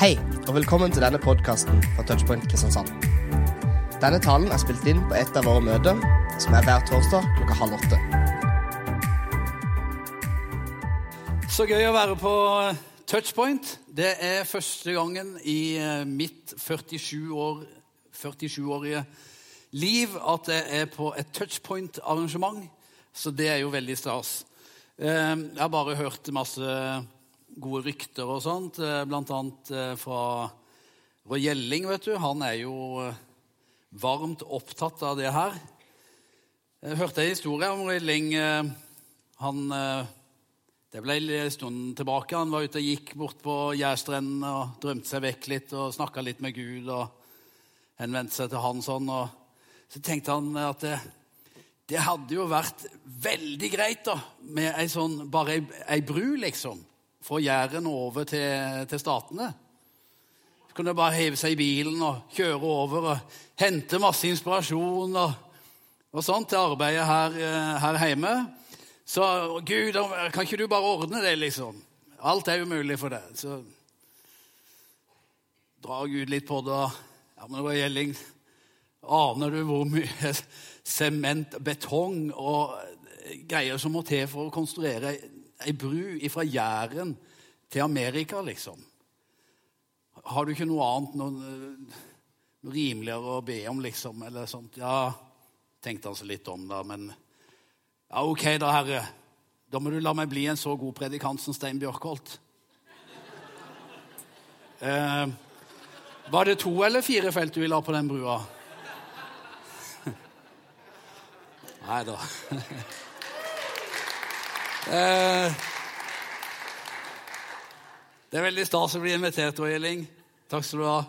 Hei, og velkommen til denne podkasten fra Touchpoint Kristiansand. Denne talen er spilt inn på et av våre møter, som er hver torsdag klokka halv åtte. Så gøy å være på Touchpoint. Det er første gangen i eh, mitt 47 år, 47-årige liv at jeg er på et Touchpoint-arrangement. Så det er jo veldig stas. Eh, Jeg har bare hørt masse gode rykter og sånt, eh, blant annet eh, fra Roy Gjelling, vet du. Han er jo eh, varmt opptatt av det her. Jeg hørte en historie om Roy Gjelling. Han Det ble en stund tilbake. Han var ute og gikk bort på Jærstrendene og drømte seg vekk litt og snakka litt med Gud og henvendte seg til han sånn. Og så tenkte han at det, det hadde jo vært veldig greit da, med ei sånn, bare ei, ei bru, liksom, fra Jæren over til, til Statene. Så kunne bare heve seg i bilen og kjøre over og hente masse inspirasjon og, og sånt til arbeidet her, eh, her hjemme. Så Gud, kan ikke du bare ordne det, liksom? Alt er jo mulig for deg. Så drar Gud litt på det. Ja, men det gjelling. Aner du hvor mye sement, betong og greier som må til for å konstruere ei bru fra Jæren til Amerika, liksom? Har du ikke noe annet, noe, noe rimeligere å be om, liksom? Eller sånt? Ja, tenkte han seg litt om, da, men ja, ok da, herre. Da må du la meg bli en så god predikant som Stein Bjørkholt. Eh, var det to eller fire felt du ville ha på den brua? Nei da. eh, det er veldig stas å bli invitert, Gjelling. Takk skal du ha.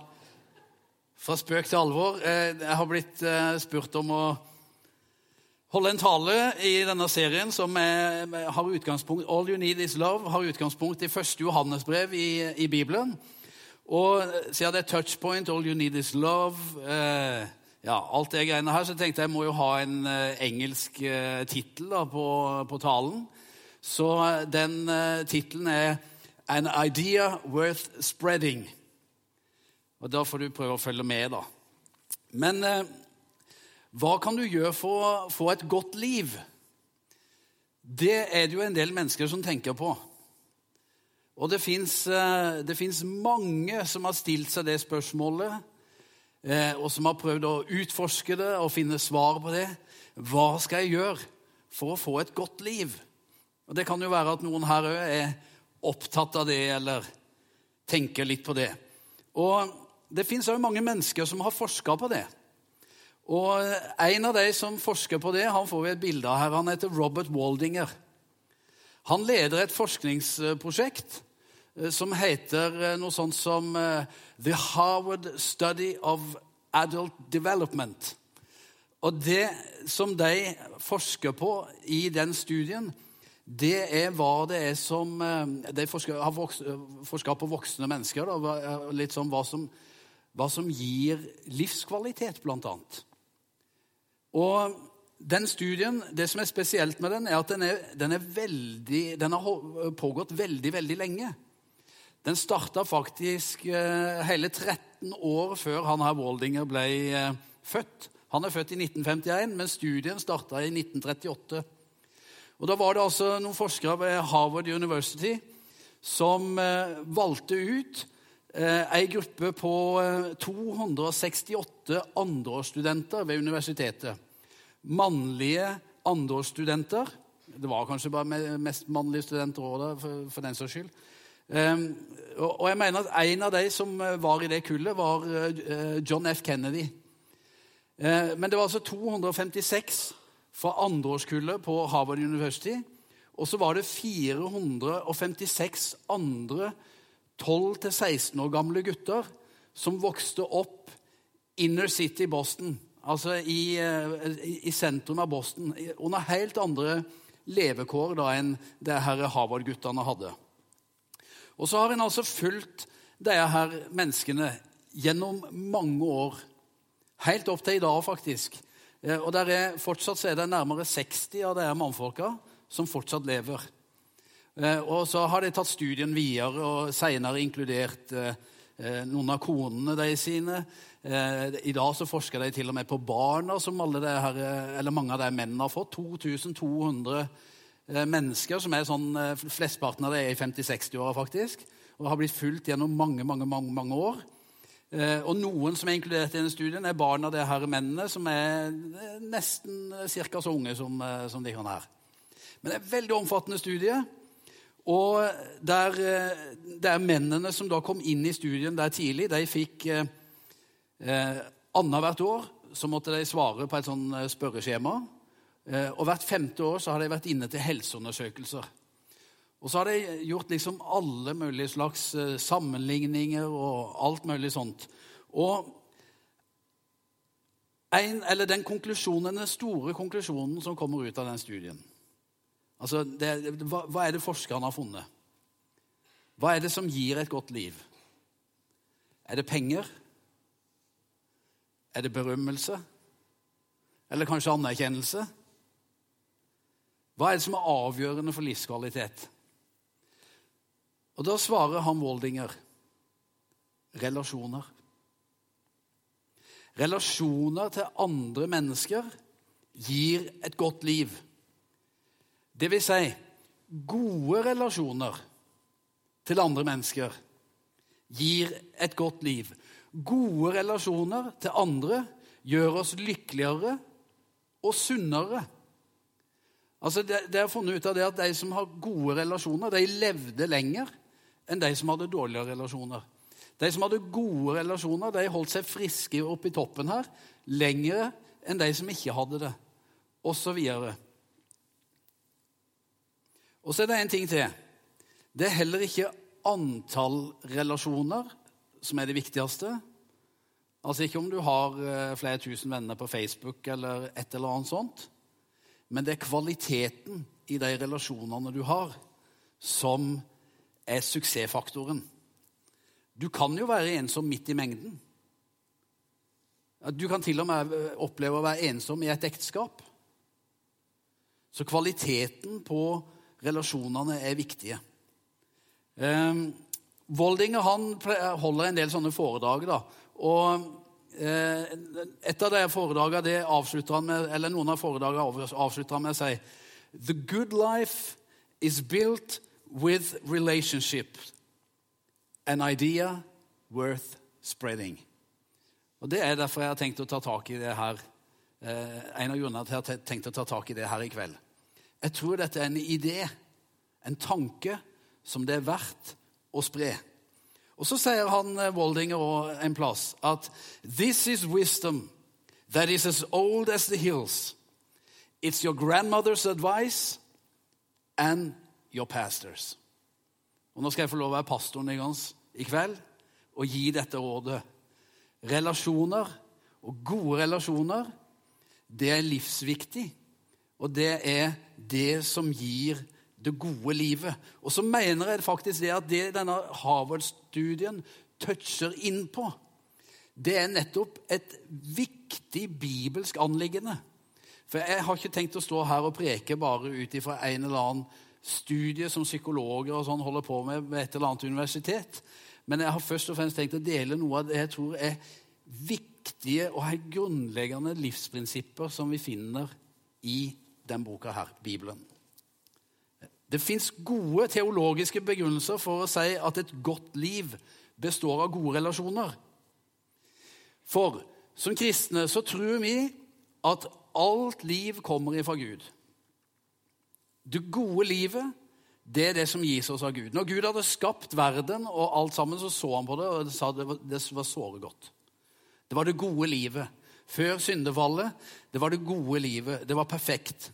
Fra spøk til alvor. Eh, jeg har blitt eh, spurt om å holde en tale i denne serien som har utgangspunkt All You Need Is Love har utgangspunkt i første Johannesbrev i, i Bibelen. Og siden det er touchpoint, All You Need Is Love eh, ja, alt det greiene her, så tenkte jeg må jo ha en engelsk eh, tittel på, på talen. Så eh, den eh, tittelen er An Idea Worth Spreading. Og Da får du prøve å følge med, da. Men eh, hva kan du gjøre for å få et godt liv? Det er det jo en del mennesker som tenker på. Og det fins mange som har stilt seg det spørsmålet, og som har prøvd å utforske det og finne svar på det. Hva skal jeg gjøre for å få et godt liv? Og Det kan jo være at noen her òg er opptatt av det eller tenker litt på det. Og Det fins òg mange mennesker som har forska på det. Og En av de som forsker på det, han får vi et bilde av her. Han heter Robert Waldinger. Han leder et forskningsprosjekt som heter noe sånt som The Harvard Study of Adult Development. Og det som de forsker på i den studien, det er hva det er som De forsker, har forska på voksne mennesker. Da, litt sånn hva som, hva som gir livskvalitet, blant annet. Og den studien, Det som er spesielt med den, er at den, er, den, er veldig, den har pågått veldig, veldig lenge. Den starta faktisk eh, hele 13 år før han her Waldinger ble eh, født. Han er født i 1951, men studien starta i 1938. Og Da var det altså noen forskere ved Harvard University som eh, valgte ut eh, ei gruppe på 268 andreårsstudenter ved universitetet. Mannlige andreårsstudenter. Det var kanskje bare mest mannlige studenter òg, for, for den saks skyld. Um, og jeg mener at En av de som var i det kullet, var John F. Kennedy. Men det var altså 256 fra andreårskullet på Harvard University. Og så var det 456 andre 12-16 år gamle gutter som vokste opp inner city Boston, altså i, uh, i sentrum av Boston, under helt andre levekår da enn det her Harvard-guttene hadde. Og så har en altså fulgt disse her menneskene gjennom mange år. Helt opp til i dag, faktisk. Og der er, Fortsatt så er det nærmere 60 av disse mannfolka som fortsatt lever. Og så har de tatt studien videre og senere inkludert eh, noen av konene de sine. Eh, I dag så forsker de til og med på barna som her, mange av de mennene har fått. 2200 eh, mennesker, som er sånn, eh, flesteparten av de er i 50-60-åra faktisk, og har blitt fulgt gjennom mange, mange, mange, mange år. Eh, og noen som er inkludert i denne studien, er barn av de her mennene, som er eh, nesten ca. så unge som, eh, som de kan her. Men det er en veldig omfattende studie. Og der, det er mennene som da kom inn i studien der tidlig, de fikk eh, Annethvert år så måtte de svare på et sånn spørreskjema. Eh, og hvert femte år så har de vært inne til helseundersøkelser. Og så har de gjort liksom alle mulige slags eh, sammenligninger og alt mulig sånt. Og en, den konklusjonen, den store konklusjonen som kommer ut av den studien altså det, hva, hva er det forskerne har funnet? Hva er det som gir et godt liv? Er det penger? Er det berømmelse? Eller kanskje anerkjennelse? Hva er det som er avgjørende for livskvalitet? Og da svarer han Waldinger relasjoner. Relasjoner til andre mennesker gir et godt liv. Det vil si gode relasjoner til andre mennesker gir et godt liv. Gode relasjoner til andre gjør oss lykkeligere og sunnere. Altså det, det er funnet ut av det at De som har gode relasjoner, de levde lenger enn de som hadde dårlige relasjoner. De som hadde gode relasjoner, de holdt seg friske oppe i toppen her lenger enn de som ikke hadde det, osv. Og, og så er det en ting til. Det er heller ikke antall relasjoner som er det viktigste. Altså ikke om du har eh, flere tusen venner på Facebook eller et eller annet sånt, men det er kvaliteten i de relasjonene du har, som er suksessfaktoren. Du kan jo være ensom midt i mengden. Du kan til og med oppleve å være ensom i et ekteskap. Så kvaliteten på relasjonene er viktige. Eh, Voldinger holder en del sånne foredrag. da, og eh, et av de foredragene det avslutter han med, eller Noen av foredragene avslutter han med å si The good life is built with relationship. An idea worth spreading. Og Det er derfor jeg har tenkt å ta tak i det her. Eh, en av grunnene til at jeg har tenkt å ta tak i det her i kveld. Jeg tror dette er en idé, en tanke, som det er verdt å spre. Og Så sier han Waldinger Waldinger en plass at This is wisdom that is as old as the hills. It's your grandmother's advice and your pastors. Og Nå skal jeg få lov å være pastoren deres i kveld og gi dette rådet. Relasjoner og gode relasjoner, det er livsviktig. Og det er det som gir det gode livet. Og så mener jeg faktisk det at det denne Harvard-studien toucher inn på, det er nettopp et viktig bibelsk anliggende. For jeg har ikke tenkt å stå her og preke bare ut ifra en eller annen studie som psykologer og sånn holder på med ved et eller annet universitet. Men jeg har først og fremst tenkt å dele noe av det jeg tror er viktige og helt grunnleggende livsprinsipper som vi finner i den boka her, Bibelen. Det fins gode teologiske begrunnelser for å si at et godt liv består av gode relasjoner. For som kristne så tror vi at alt liv kommer ifra Gud. Det gode livet det er det som gis oss av Gud. Når Gud hadde skapt verden og alt sammen, så så han på det og sa det var, det var såre godt. Det var det gode livet. Før syndefallet, det var det gode livet. Det var perfekt.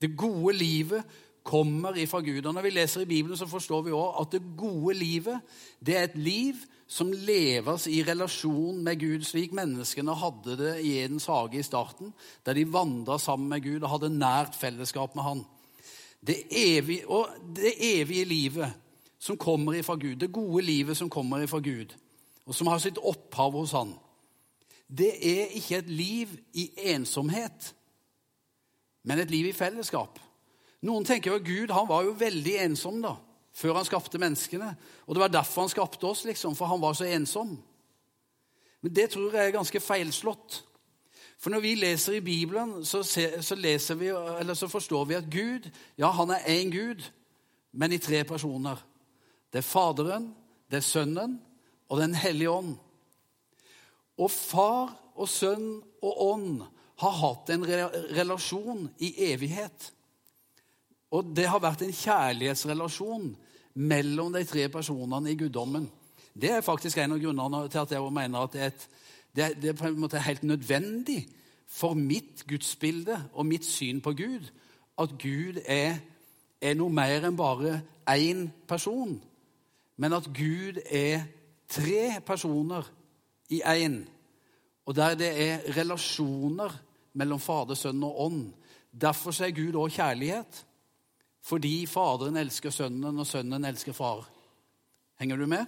Det gode livet kommer ifra Gud. Og Når vi leser i Bibelen, så forstår vi også at det gode livet det er et liv som leves i relasjon med Gud, slik menneskene hadde det i Edens hage i starten, der de vandra sammen med Gud og hadde nært fellesskap med Han. Det evige, og det evige livet som kommer ifra Gud, det gode livet som kommer ifra Gud, og som har sitt opphav hos Han, det er ikke et liv i ensomhet, men et liv i fellesskap. Noen tenker jo at Gud han var jo veldig ensom da, før han skapte menneskene. Og det var derfor han skapte oss, liksom, for han var så ensom. Men det tror jeg er ganske feilslått. For når vi leser i Bibelen, så, så, vi, så forstår vi at Gud ja, han er én Gud, men i tre personer. Det er Faderen, det er Sønnen og Den hellige ånd. Og far og sønn og ånd har hatt en relasjon i evighet. Og det har vært en kjærlighetsrelasjon mellom de tre personene i guddommen. Det er faktisk en av grunnene til at jeg mener at det er, et, det det er på en måte helt nødvendig for mitt gudsbilde og mitt syn på Gud at Gud er, er noe mer enn bare én person, men at Gud er tre personer i én. Og der det er relasjoner mellom Fader, Sønn og Ånd. Derfor er Gud òg kjærlighet. Fordi Faderen elsker Sønnen, og Sønnen elsker Far. Henger du med?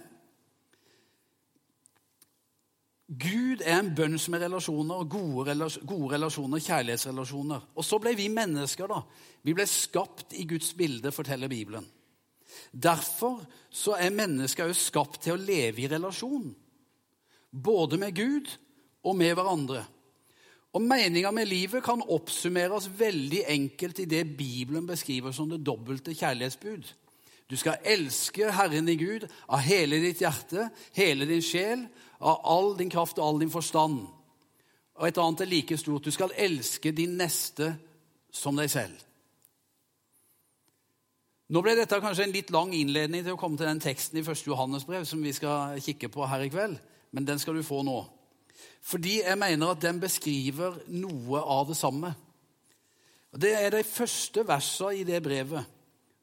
Gud er en bønn som er relasjoner, gode, gode relasjoner, kjærlighetsrelasjoner. Og så ble vi mennesker. da. Vi ble skapt i Guds bilde, forteller Bibelen. Derfor så er mennesker også skapt til å leve i relasjon. Både med Gud og med hverandre. Og Meninga med livet kan oppsummeres veldig enkelt i det Bibelen beskriver som det dobbelte kjærlighetsbud. Du skal elske Herren i Gud av hele ditt hjerte, hele din sjel, av all din kraft og all din forstand. Og et annet er like stort. Du skal elske din neste som deg selv. Nå ble dette kanskje en litt lang innledning til å komme til den teksten i 1. Johannes brev som vi skal kikke på her i kveld, men den skal du få nå. Fordi jeg mener at den beskriver noe av det samme. Det er de første versene i det brevet.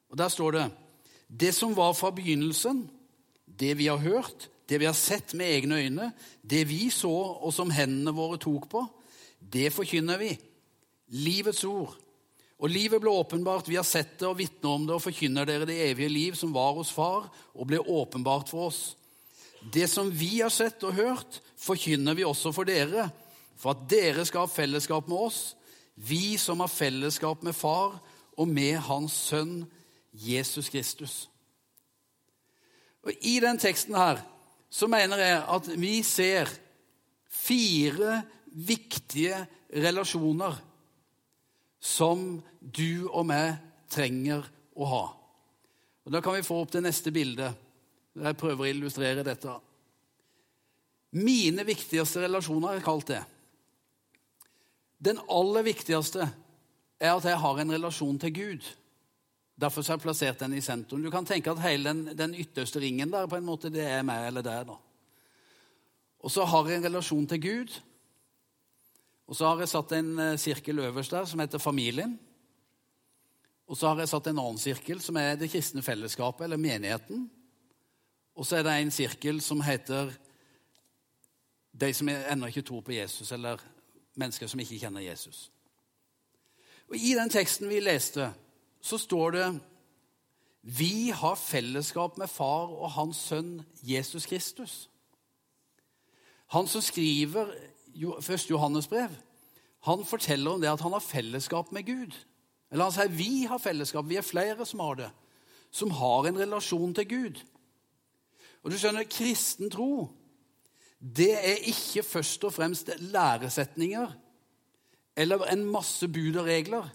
Og Der står det det som var fra begynnelsen, det vi har hørt, det vi har sett med egne øyne, det vi så og som hendene våre tok på, det forkynner vi. Livets ord. Og livet ble åpenbart, vi har sett det og vitner om det og forkynner dere det evige liv som var hos Far og ble åpenbart for oss. Det som vi har sett og hørt, forkynner vi også for dere, for at dere skal ha fellesskap med oss, vi som har fellesskap med Far og med Hans Sønn Jesus Kristus. Og I den teksten her så mener jeg at vi ser fire viktige relasjoner som du og meg trenger å ha. Og Da kan vi få opp det neste bildet. Jeg prøver å illustrere dette. Mine viktigste relasjoner er kalt det. Den aller viktigste er at jeg har en relasjon til Gud. Derfor har jeg plassert den i sentrum. Du kan tenke at hele den, den ytterste ringen der på en måte, det er meg eller deg. da. Og så har jeg en relasjon til Gud. Og så har jeg satt en eh, sirkel øverst der som heter familien. Og så har jeg satt en annen sirkel som er det kristne fellesskapet, eller menigheten. Og så er det en sirkel som heter de som ennå ikke tror på Jesus, eller mennesker som ikke kjenner Jesus. Og I den teksten vi leste, så står det vi har fellesskap med far og hans sønn Jesus Kristus. Han som skriver første Johannesbrev, han forteller om det at han har fellesskap med Gud. Eller han sier vi har fellesskap. Vi er flere som har det. Som har en relasjon til Gud. Og du skjønner, kristen tro, det er ikke først og fremst læresetninger eller en masse bud og regler.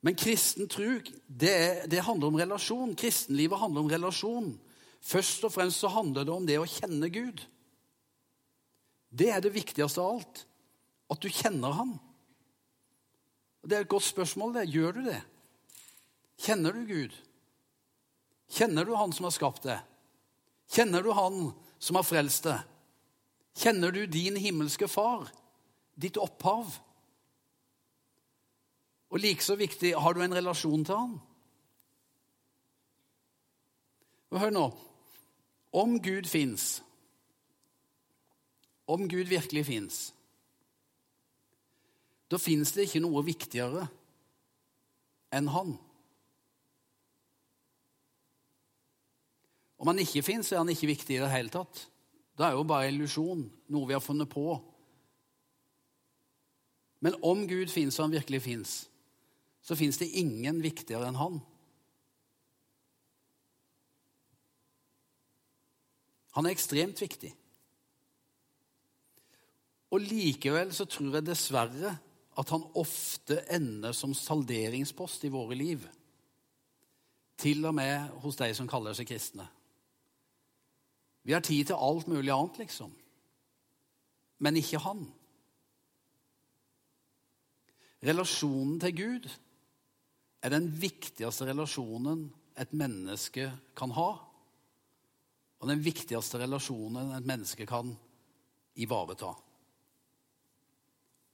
Men kristen tro det, det, handler om relasjon. Kristenlivet handler om relasjon. Først og fremst så handler det om det å kjenne Gud. Det er det viktigste av alt. At du kjenner ham. Det er et godt spørsmål. det. Gjør du det? Kjenner du Gud? Kjenner du Han som har skapt deg? Kjenner du Han som har frelst deg? Kjenner du din himmelske Far, ditt opphav? Og like så viktig har du en relasjon til han? Og Hør nå. Om Gud fins, om Gud virkelig fins, da fins det ikke noe viktigere enn han. Om han ikke fins, er han ikke viktig i det hele tatt. Det er jo bare illusjon, noe vi har funnet på. Men om Gud fins, og han virkelig fins, så fins det ingen viktigere enn han. Han er ekstremt viktig. Og likevel så tror jeg dessverre at han ofte ender som salderingspost i våre liv. Til og med hos de som kaller seg kristne. Vi har tid til alt mulig annet, liksom. Men ikke han. Relasjonen til Gud er den viktigste relasjonen et menneske kan ha. Og den viktigste relasjonen et menneske kan ivareta.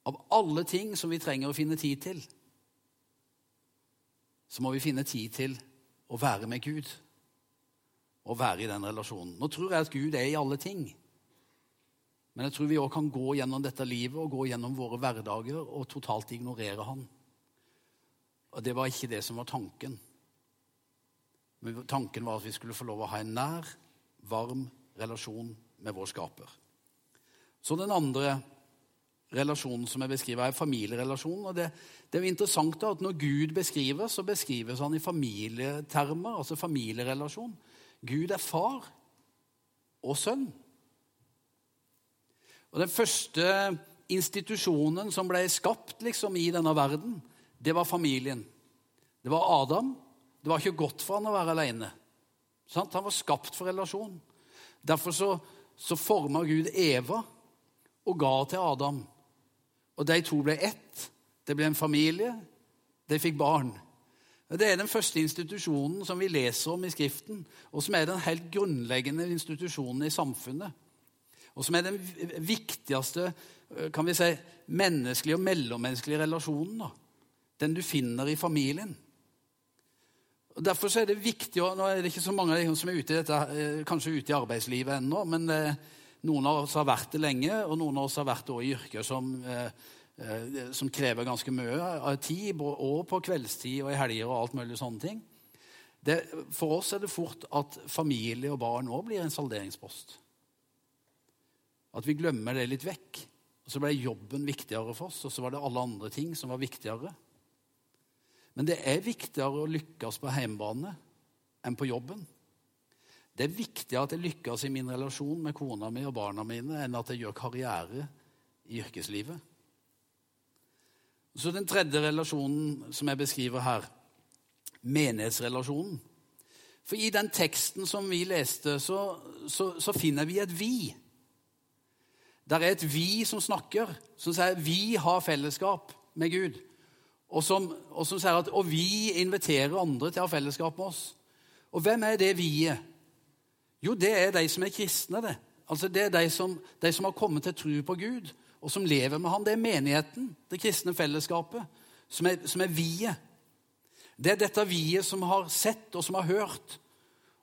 Av alle ting som vi trenger å finne tid til, så må vi finne tid til å være med Gud og være i den relasjonen. Nå tror jeg at Gud er i alle ting. Men jeg tror vi òg kan gå gjennom dette livet og gå gjennom våre hverdager og totalt ignorere Han. Og det var ikke det som var tanken. Men tanken var at vi skulle få lov å ha en nær, varm relasjon med vår skaper. Så den andre relasjonen som jeg beskriver, er familierelasjonen. Og det, det er interessant at Når Gud beskrives, så beskrives han i familietermer, altså familierelasjon. Gud er far og sønn. Og Den første institusjonen som ble skapt liksom, i denne verden, det var familien. Det var Adam. Det var ikke godt for han å være alene. Han var skapt for relasjon. Derfor så, så forma Gud Eva og ga til Adam. Og de to ble ett. Det ble en familie. De fikk barn. Det er den første institusjonen som vi leser om i Skriften, og som er den helt grunnleggende institusjonen i samfunnet. Og som er den viktigste kan vi si, menneskelige og mellommenneskelige relasjonen. Da. Den du finner i familien. Og Derfor er det viktig og Nå er det ikke så mange som er ute i dette, eh, kanskje ute i arbeidslivet ennå, men eh, noen av oss har vært det lenge, og noen av oss har vært i yrker som, eh, som krever ganske mye av tid, og på kveldstid og i helger og alt mulig sånne ting. Det, for oss er det fort at familie og barn òg blir en salderingspost. At vi glemmer det litt vekk. Og Så ble jobben viktigere for oss, og så var det alle andre ting som var viktigere. Men det er viktigere å lykkes på hjemmebane enn på jobben. Det er viktigere at jeg lykkes i min relasjon med kona mi og barna mine, enn at jeg gjør karriere i yrkeslivet. Så den tredje relasjonen som jeg beskriver her, menighetsrelasjonen. For i den teksten som vi leste, så, så, så finner vi et vi. Der er et vi som snakker, som sier vi har fellesskap med Gud. Og som, og som sier at og vi inviterer andre til å ha fellesskap med oss. Og hvem er det vi-et? Jo, det er de som er kristne. Det Altså det er de som, de som har kommet til tro på Gud, og som lever med ham. Det er menigheten, det kristne fellesskapet, som er, er viet. Det er dette viet som har sett og som har hørt,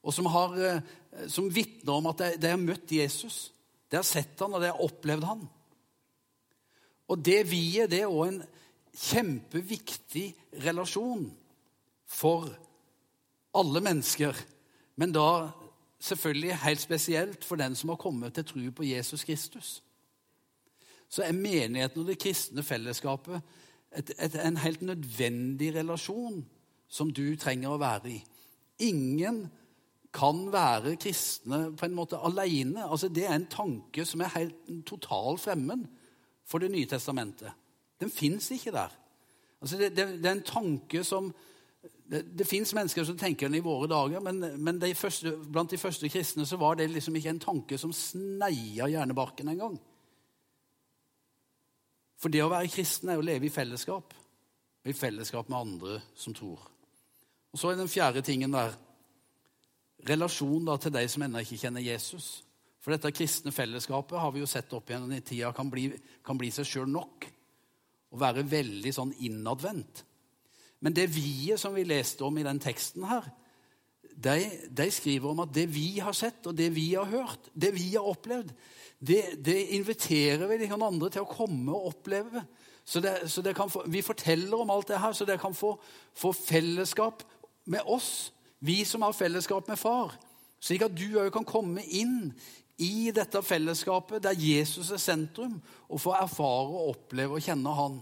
og som, har, eh, som vitner om at de, de, har møtt Jesus. De har sett han, og de har opplevd han. Og det vi-et, det er òg en kjempeviktig relasjon for alle mennesker, men da selvfølgelig helt spesielt for den som har kommet til tro på Jesus Kristus. Så er menigheten og det kristne fellesskapet et, et, en helt nødvendig relasjon som du trenger å være i. Ingen kan være kristne på en måte alene. Altså, det er en tanke som er helt totalt fremmed for Det nye testamentet. Den fins ikke der. Altså, det, det, det er en tanke som det, det fins mennesker som tenker den i våre dager, men, men de første, blant de første kristne så var det liksom ikke en tanke som sneia hjernebarken engang. For det å være kristen er å leve i fellesskap, og i fellesskap med andre som tror. Og Så er den fjerde tingen der relasjon da, til de som ennå ikke kjenner Jesus. For dette kristne fellesskapet har vi jo sett opp gjennom i tida kan bli, kan bli seg sjøl nok. Og være veldig sånn innadvendt. Men det vi som vi leste om i den teksten her, de, de, skriver om at det vi har sett, og det vi har hørt, det vi har opplevd, det, det inviterer vi de andre til å komme og oppleve. Så, det, så få, Vi forteller om alt det her, så dere kan få, få, fellesskap med oss, vi som har fellesskap med far. Slik at du òg kan komme inn i dette fellesskapet der Jesus er sentrum, og få erfare og oppleve og kjenne Han.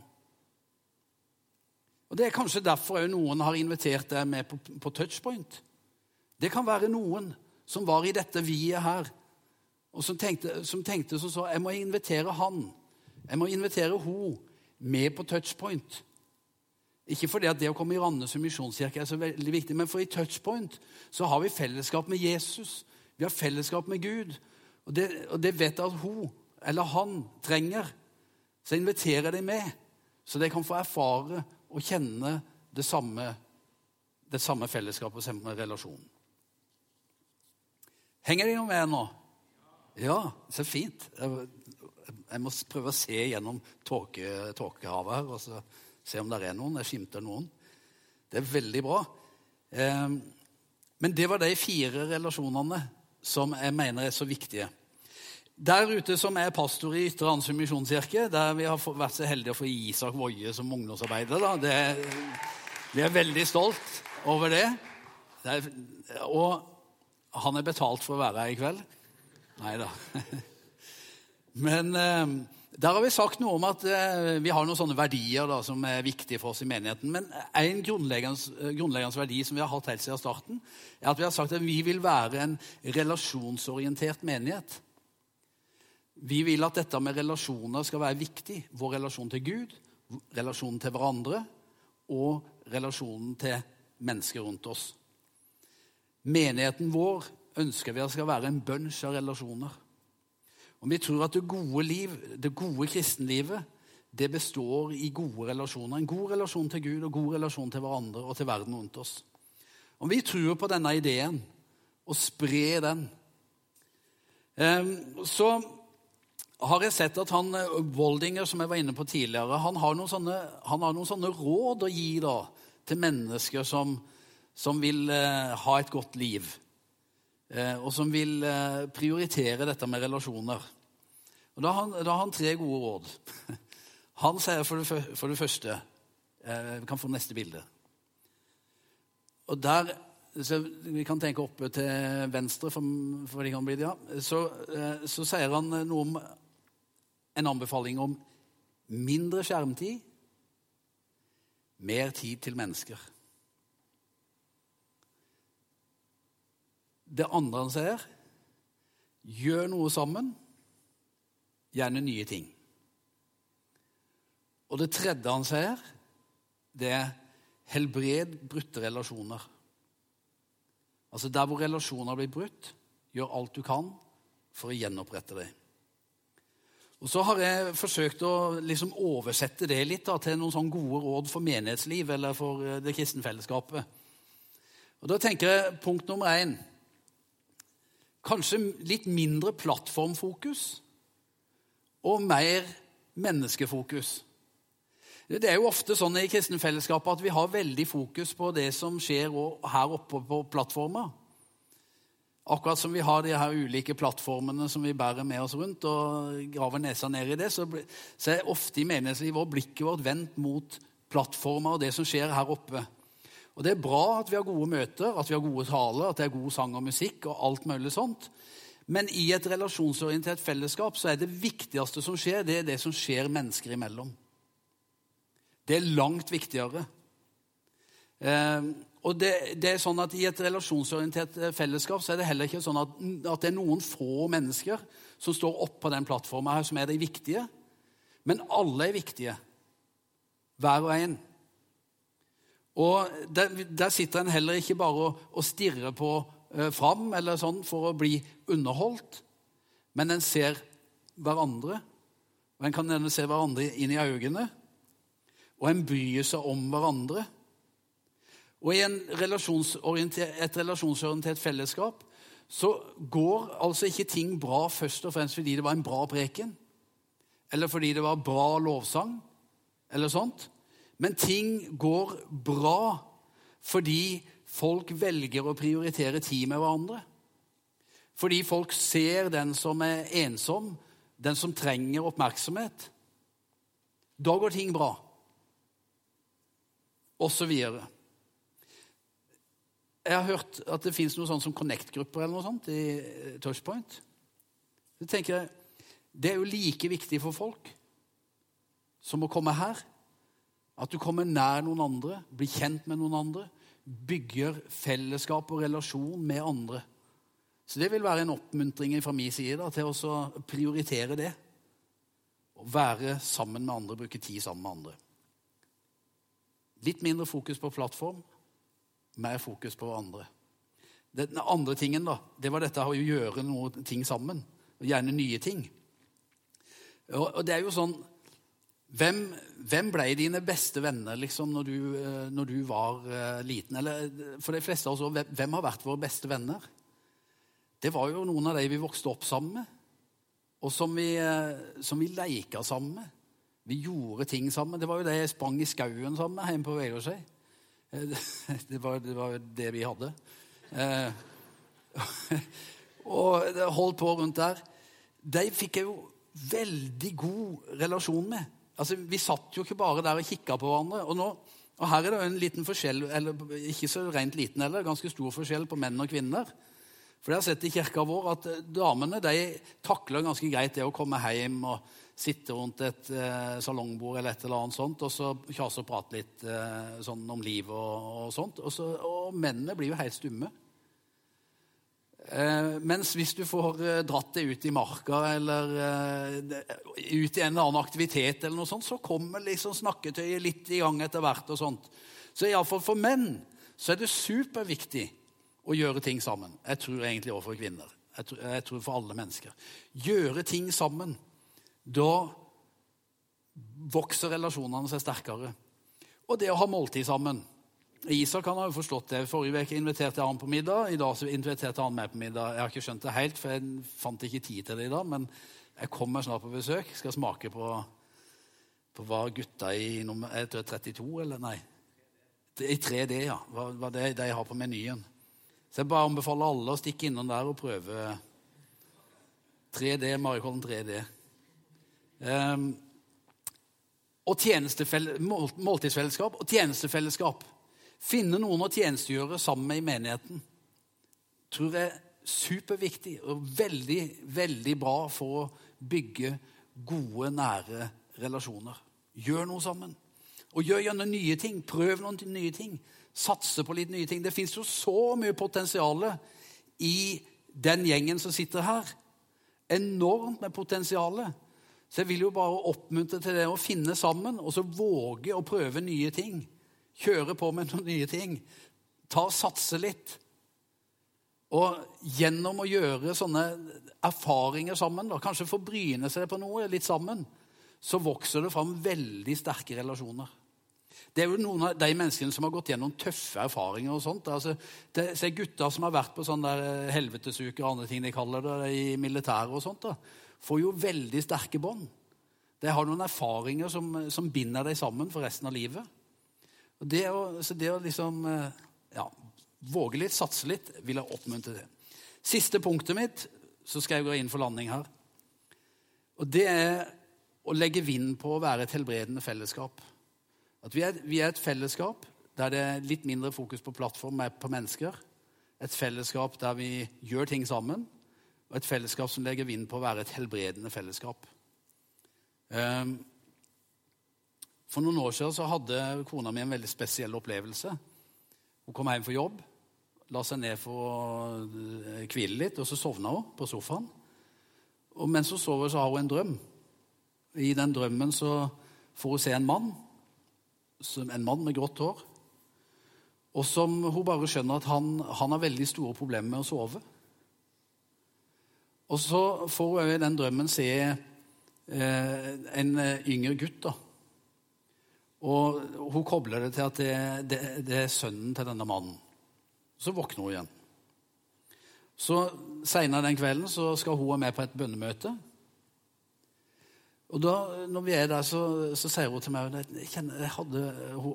Og Det er kanskje derfor noen har invitert deg med på, på touchpoint. Det kan være noen som var i dette viet her, og som tenkte, som tenkte som så, jeg må invitere han, jeg må invitere hun med på touchpoint. Ikke fordi at det å komme i Randesund misjonskirke er så veldig viktig, men for i touchpoint så har vi fellesskap med Jesus. Vi har fellesskap med Gud. Og det, og det vet jeg at hun eller han trenger. Så jeg inviterer dem med, så de kan få erfare og kjenne det samme, det samme fellesskapet og samme relasjonen. Henger de noe med nå? Ja, så fint. Jeg, jeg må prøve å se gjennom tåkehavet her og så se om det er noen. Jeg skimter noen. Det er veldig bra. Eh, men det var de fire relasjonene som jeg mener er så viktige. Der ute som er pastor i Ytre Ansund misjonskirke, der vi har vært så heldige å få Isak Woie som ungdomsarbeider. Da. Det, vi er veldig stolt over det. det er, og han er betalt for å være her i kveld. Nei da. Men eh, der har vi sagt noe om at eh, vi har noen sånne verdier da, som er viktige for oss i menigheten. Men en grunnleggende, grunnleggende verdi som vi har hatt helt siden starten, er at vi har sagt at vi vil være en relasjonsorientert menighet. Vi vil at dette med relasjoner skal være viktig. Vår relasjon til Gud, relasjonen til hverandre og relasjonen til mennesker rundt oss. Menigheten vår ønsker vi at skal være en bunch av relasjoner. Og Vi tror at det gode liv, det gode kristenlivet det består i gode relasjoner. En god relasjon til Gud og god relasjon til hverandre og til verden rundt oss. Om vi tror på denne ideen og sprer den, ehm, så har jeg sett at han, Waldinger, som jeg var inne på tidligere, han har noen sånne, har noen sånne råd å gi da, til mennesker som, som vil eh, ha et godt liv. Eh, og som vil eh, prioritere dette med relasjoner. Og da har, han, da har han tre gode råd. Han sier for det, for det første eh, Vi kan få neste bilde. Og der vi kan tenke oppe til venstre, for, for de kan bli det, ja. så, så sier han noe om en anbefaling om mindre skjermtid, mer tid til mennesker. Det andre han ser. gjør noe sammen, gjerne nye ting. Og det tredje han ser, det er helbred brutte relasjoner. Altså Der hvor relasjoner blir brutt, gjør alt du kan for å gjenopprette dem. Og Så har jeg forsøkt å liksom oversette det litt da, til noen sånne gode råd for menighetsliv eller for eh, det kristne fellesskapet. Og Da tenker jeg punkt nummer én Kanskje litt mindre plattformfokus og mer menneskefokus. Det er jo ofte sånn i kristne fellesskapet at vi har veldig fokus på det som skjer her oppe på plattforma. Akkurat som vi har de her ulike plattformene som vi bærer med oss rundt, og graver nesa ned i det, så, så er ofte i menighetslivet vår blikket vårt vendt mot plattformer og det som skjer her oppe. Og Det er bra at vi har gode møter, at vi har gode taler, at det er god sang og musikk og alt mulig sånt. Men i et relasjonsorientert fellesskap så er det viktigste som skjer, det er det som skjer mennesker imellom. Det er langt viktigere. Eh, og det, det, er sånn at I et relasjonsorientert eh, fellesskap så er det heller ikke sånn at, at det er noen få mennesker som står oppå den plattforma her, som er de viktige. Men alle er viktige. Hver og en. Og der, der sitter en heller ikke bare og, og stirrer på eh, fram eller sånn for å bli underholdt, men en ser hverandre. Og En kan se hverandre inn i øynene, og en bryr seg om hverandre. Og i relasjonsorienter, et relasjonsorientert fellesskap så går altså ikke ting bra først og fremst fordi det var en bra preken, eller fordi det var bra lovsang, eller sånt. Men ting går bra fordi folk velger å prioritere tid med hverandre. Fordi folk ser den som er ensom, den som trenger oppmerksomhet. Da går ting bra. Og så videre. Jeg har hørt at det fins noe sånt som Connect-grupper eller noe sånt i eh, Touchpoint. Så tenker jeg, Det er jo like viktig for folk som å komme her. At du kommer nær noen andre, blir kjent med noen andre, bygger fellesskap og relasjon med andre. Så det vil være en oppmuntring fra min side da, til å prioritere det. Å være sammen med andre, bruke tid sammen med andre. Litt mindre fokus på plattform, mer fokus på andre. Den andre tingen da, det var dette å gjøre noe ting sammen. Gjerne nye ting. Og, det er jo sånn Hvem, hvem ble dine beste venner liksom, når, du, eh, når du var uh, liten? Eller for de fleste av oss, hvem har vært våre beste venner? Det var jo noen av de vi vokste opp sammen med, og som vi, uh, vi leika sammen med. Vi gjorde ting sammen. Det var jo det jeg sprang i skauen sammen med hjemme på Vegårshei. Det, var, det var det vi hadde. Eh, og holdt på rundt der. De fikk jeg jo veldig god relasjon med. Altså, Vi satt jo ikke bare der og kikka på hverandre. Og, nå, og her er det jo en liten forskjell, eller ikke så rent liten heller, ganske stor forskjell på menn og kvinner. For jeg har sett i kirka vår at damene de takler ganske greit det å komme hjem og sitte rundt et eh, salongbord eller et eller annet sånt, og så kjase og prate litt eh, sånn om livet og, og sånt. Og, så, og, mennene blir jo helt stumme. Eh, mens hvis du får eh, dratt det ut i marka eller eh, ut i en eller annen aktivitet, eller noe sånt, så kommer liksom snakketøyet litt i gang etter hvert. og sånt. Så iallfall for menn så er det superviktig å gjøre ting sammen. Jeg tror egentlig også for kvinner. Jeg tror, jeg tror for alle mennesker. Gjøre ting sammen. Da vokser relasjonene seg sterkere. Og det å ha måltid sammen. Isak han har jo forstått det. Forrige uke inviterte jeg han på middag. I dag så inviterte han meg på middag. Jeg har ikke skjønt det helt, for jeg fant ikke tid til det i dag. Men jeg kommer snart på besøk. Skal smake på, på hva gutta i nummer jeg tror 32, eller nei? I 3D, ja. Hva, hva det de har på menyen. Så jeg bare anbefaler alle å stikke innom der og prøve 3D, Marikollen 3D. Um, og måltidsfellesskap og tjenestefellesskap. Finne noen å tjenestegjøre sammen med i menigheten tror jeg er superviktig og veldig, veldig bra for å bygge gode, nære relasjoner. Gjør noe sammen. Og gjør gjerne nye ting. Prøv noen nye ting. Satse på litt nye ting. Det fins jo så mye potensial i den gjengen som sitter her. Enormt med potensial. Så jeg vil jo bare oppmuntre til det å finne sammen og så våge å prøve nye ting. Kjøre på med noen nye ting. Ta og Satse litt. Og gjennom å gjøre sånne erfaringer sammen, da, kanskje forbryne seg på noe litt sammen, så vokser det fram veldig sterke relasjoner. Det er jo noen av de menneskene som har gått gjennom tøffe erfaringer. og sånt. Altså, det er gutter som har vært på sånne helvetesuker og andre ting de kaller det, i militæret og sånt. da får jo veldig sterke bånd. De har noen erfaringer som, som, binder deg sammen for resten av livet. Det å, så det å liksom eh, ja, våge litt, satse litt, vil jeg oppmuntre til. Siste punktet mitt, så skal jeg gå inn for landing her. Og det er å legge vind på å være et helbredende fellesskap. At vi er, vi er et fellesskap der det er litt mindre fokus på plattform, på mennesker. Et fellesskap der vi gjør ting sammen og et fellesskap som legger vind på å være et helbredende fellesskap. Ehm, for noen år siden så hadde kona mi en veldig spesiell opplevelse. Hun kom hjem fra jobb, la seg ned for å eh, hvile litt, og så sovna hun på sofaen. Og mens hun sover, så har hun en drøm. I den drømmen så får hun se en mann, en mann med grått hår, og som hun bare skjønner at han, han har veldig store problemer med å sove. Og så får hun i den drømmen se eh, en eh, yngre gutt. da. Og hun kobler det til at det, det, det, er sønnen til denne mannen. Så våkner hun igjen. Så Seinere den kvelden så skal hun være med på et bønnemøte. Og da, når vi er der, så, så sier hun til meg jeg kjenner, jeg hadde,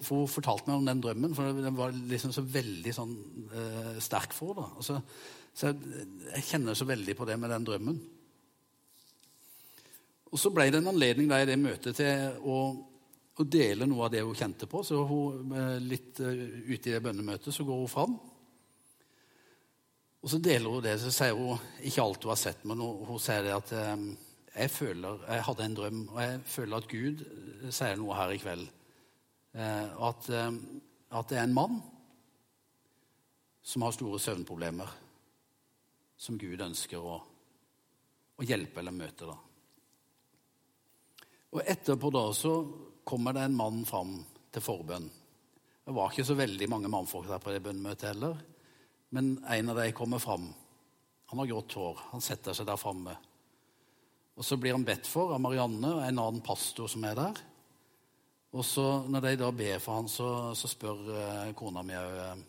For hun fortalte meg om den drømmen, for den var liksom så veldig sånn, eh, sterk for henne. Altså, så jeg, jeg, kjenner så veldig på det med den drømmen. Og så ble det en anledning der i det møtet til å, å, deler noe av det hun kjente på. Så hun, eh, litt uh, ute i det bønnemøtet så går hun fram. Og så deler hun det. Så sier hun ikke alt hun har sett, men hun, hun sier det at um, jeg føler, jeg hadde en drøm, og jeg føler at Gud sier noe her i kveld. At, at det er en mann som har store søvnproblemer. som Gud ønsker å, å hjelpe eller møte. da. Og Etterpå da så kommer det en mann fram til forbønn. Det var ikke så veldig mange mannfolk der på det bønnemøtet heller. Men en av dem kommer fram. Han har grått hår. Han setter seg der framme. Og Så blir han bedt for av Marianne og en annen pastor som er der. Og så Når de da ber for han, så, så spør eh, kona mi òg eh,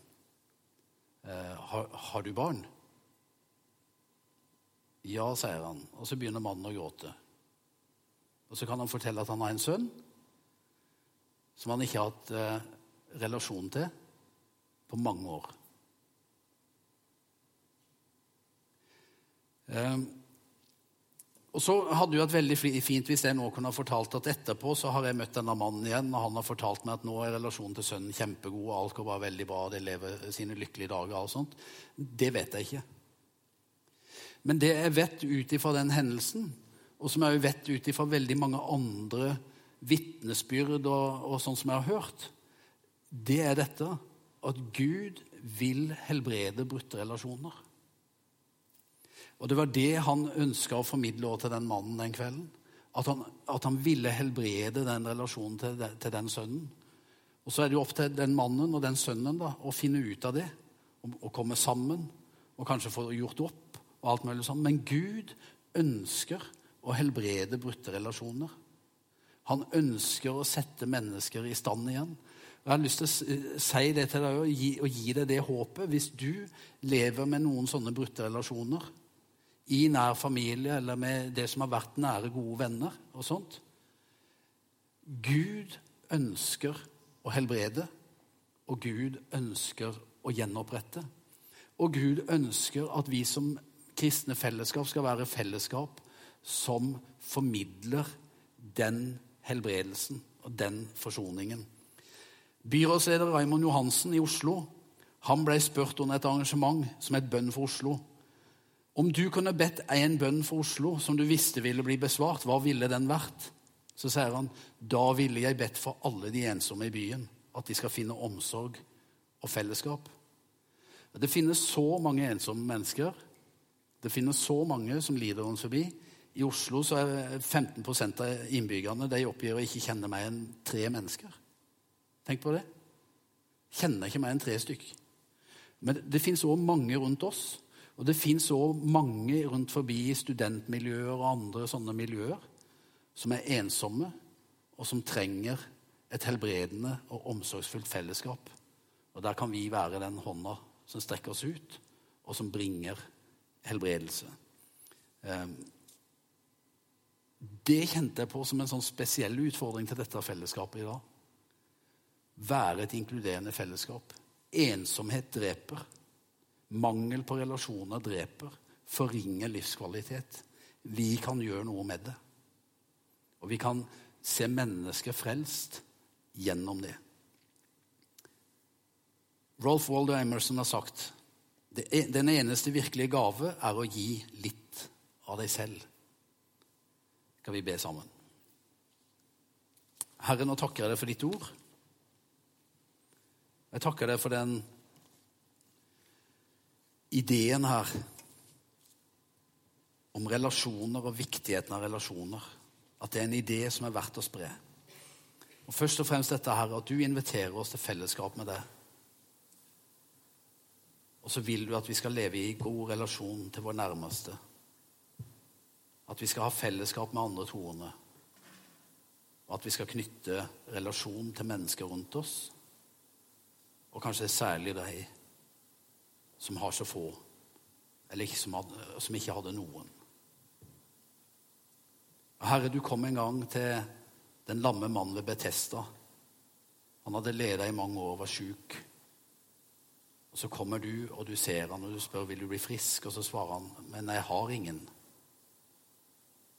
eh, har, har du barn. Ja, sier han. Og så begynner mannen å gråte. Og så kan han fortelle at han har en sønn som han ikke har hatt eh, relasjon til på mange år. Eh, og så hadde det vært veldig fint hvis jeg nå kunne ha fortalt at etterpå så har jeg møtt denne mannen igjen, og han har fortalt meg at nå er relasjonen til sønnen kjempegod, og alt går bare veldig bra, de lever sine lykkelige dager. og sånt. Det vet jeg ikke. Men det jeg vet ut ifra den hendelsen, og som jeg vet ut ifra veldig mange andre vitnesbyrd og, og sånn som jeg har hørt, det er dette at Gud vil helbrede brutte relasjoner. Og Det var det han ønska å formidle til den mannen den kvelden. At han, at han ville helbrede den relasjonen til, til, den sønnen. Og Så er det jo opp til den mannen og den sønnen da, å finne ut av det. Og, komme sammen og kanskje få gjort opp. og alt mulig sånn. Men Gud ønsker å helbrede brutte relasjoner. Han ønsker å sette mennesker i stand igjen. Jeg har lyst til å si det til deg og gi, og gi deg det håpet. Hvis du lever med noen sånne brutte relasjoner i nær familie eller med det som har vært nære, gode venner og sånt Gud ønsker å helbrede, og Gud ønsker å gjenopprette. Og Gud ønsker at vi som kristne fellesskap skal være fellesskap som formidler den helbredelsen og den forsoningen. Byrådsleder Raymond Johansen i Oslo han ble spurt under et arrangement som het Bønn for Oslo. Om du kunne bedt én bønn for Oslo som du visste ville bli besvart, hva ville den vært? Så sier han da ville jeg bedt for alle de ensomme i byen, at de skal finne omsorg og fellesskap. Det finnes så mange ensomme mennesker. Det finnes så mange som lider rundt forbi. I Oslo så er 15 av innbyggerne de oppgir å ikke kjenne mer enn tre mennesker. Tenk på det. Kjenner ikke mer enn tre stykk. Men det fins òg mange rundt oss. Og det fins òg mange rundt forbi studentmiljøer og andre sånne miljøer som er ensomme, og som trenger et helbredende og omsorgsfullt fellesskap. Og der kan vi være den hånda som strekker oss ut, og som bringer helbredelse. Um, det kjente jeg på som en sånn spesiell utfordring til dette fellesskapet i dag. Være et inkluderende fellesskap. Ensomhet dreper. Mangel på relasjoner dreper. Forringer livskvalitet. Vi kan gjøre noe med det. Og vi kan se mennesker frelst gjennom det. Rolf Waldo Emerson har sagt den eneste virkelige gave er å gi litt av deg selv skal vi be sammen. Herre, nå takker jeg deg for ditt ord. Jeg takker deg for den ideen her om relasjoner og viktigheten av relasjoner. At det er en idé som er verdt å spre. Og Først og fremst dette her, at du inviterer oss til fellesskap med deg. Og så vil du at vi skal leve i god relasjon til vår nærmeste. At vi skal ha fellesskap med andre troende. Og at vi skal knytte relasjon til mennesker rundt oss. Og kanskje særlig de som har så få, eller som, hadde, som ikke hadde noen. Herre, du kom en gang til den lamme mannen ved Betesta. Han hadde leda i mange år, og var sjuk. Så kommer du, og du ser han, og du spør vil du bli frisk, og så svarer han men jeg har ingen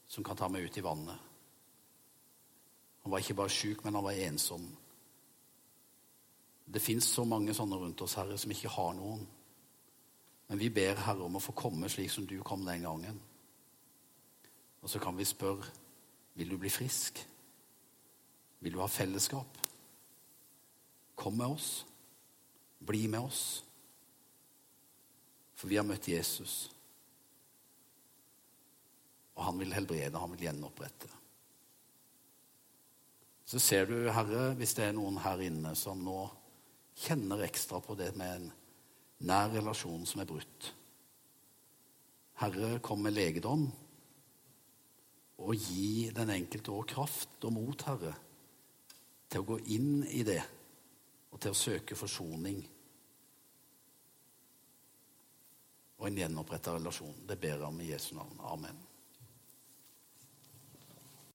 som kan ta meg ut i vannet. Han var ikke bare sjuk, men han var ensom. Det fins så mange sånne rundt oss, Herre, som ikke har noen. Men vi ber Herre om å få komme slik som du kom den gangen. Og så kan vi spørre vil du bli frisk. Vil du ha fellesskap? Kom med oss. Bli med oss. For vi har møtt Jesus. Han vil helbrede, han vil gjenopprette. Så ser du, Herre, hvis det er noen her inne som nå kjenner ekstra på det med en nær relasjon som er brutt. Herre, kom med legedom og gi den enkelte òg kraft og mot, Herre, til å gå inn i det og til å søke forsoning og en gjenoppretta relasjon. Det ber jeg om i Jesu navn. Amen.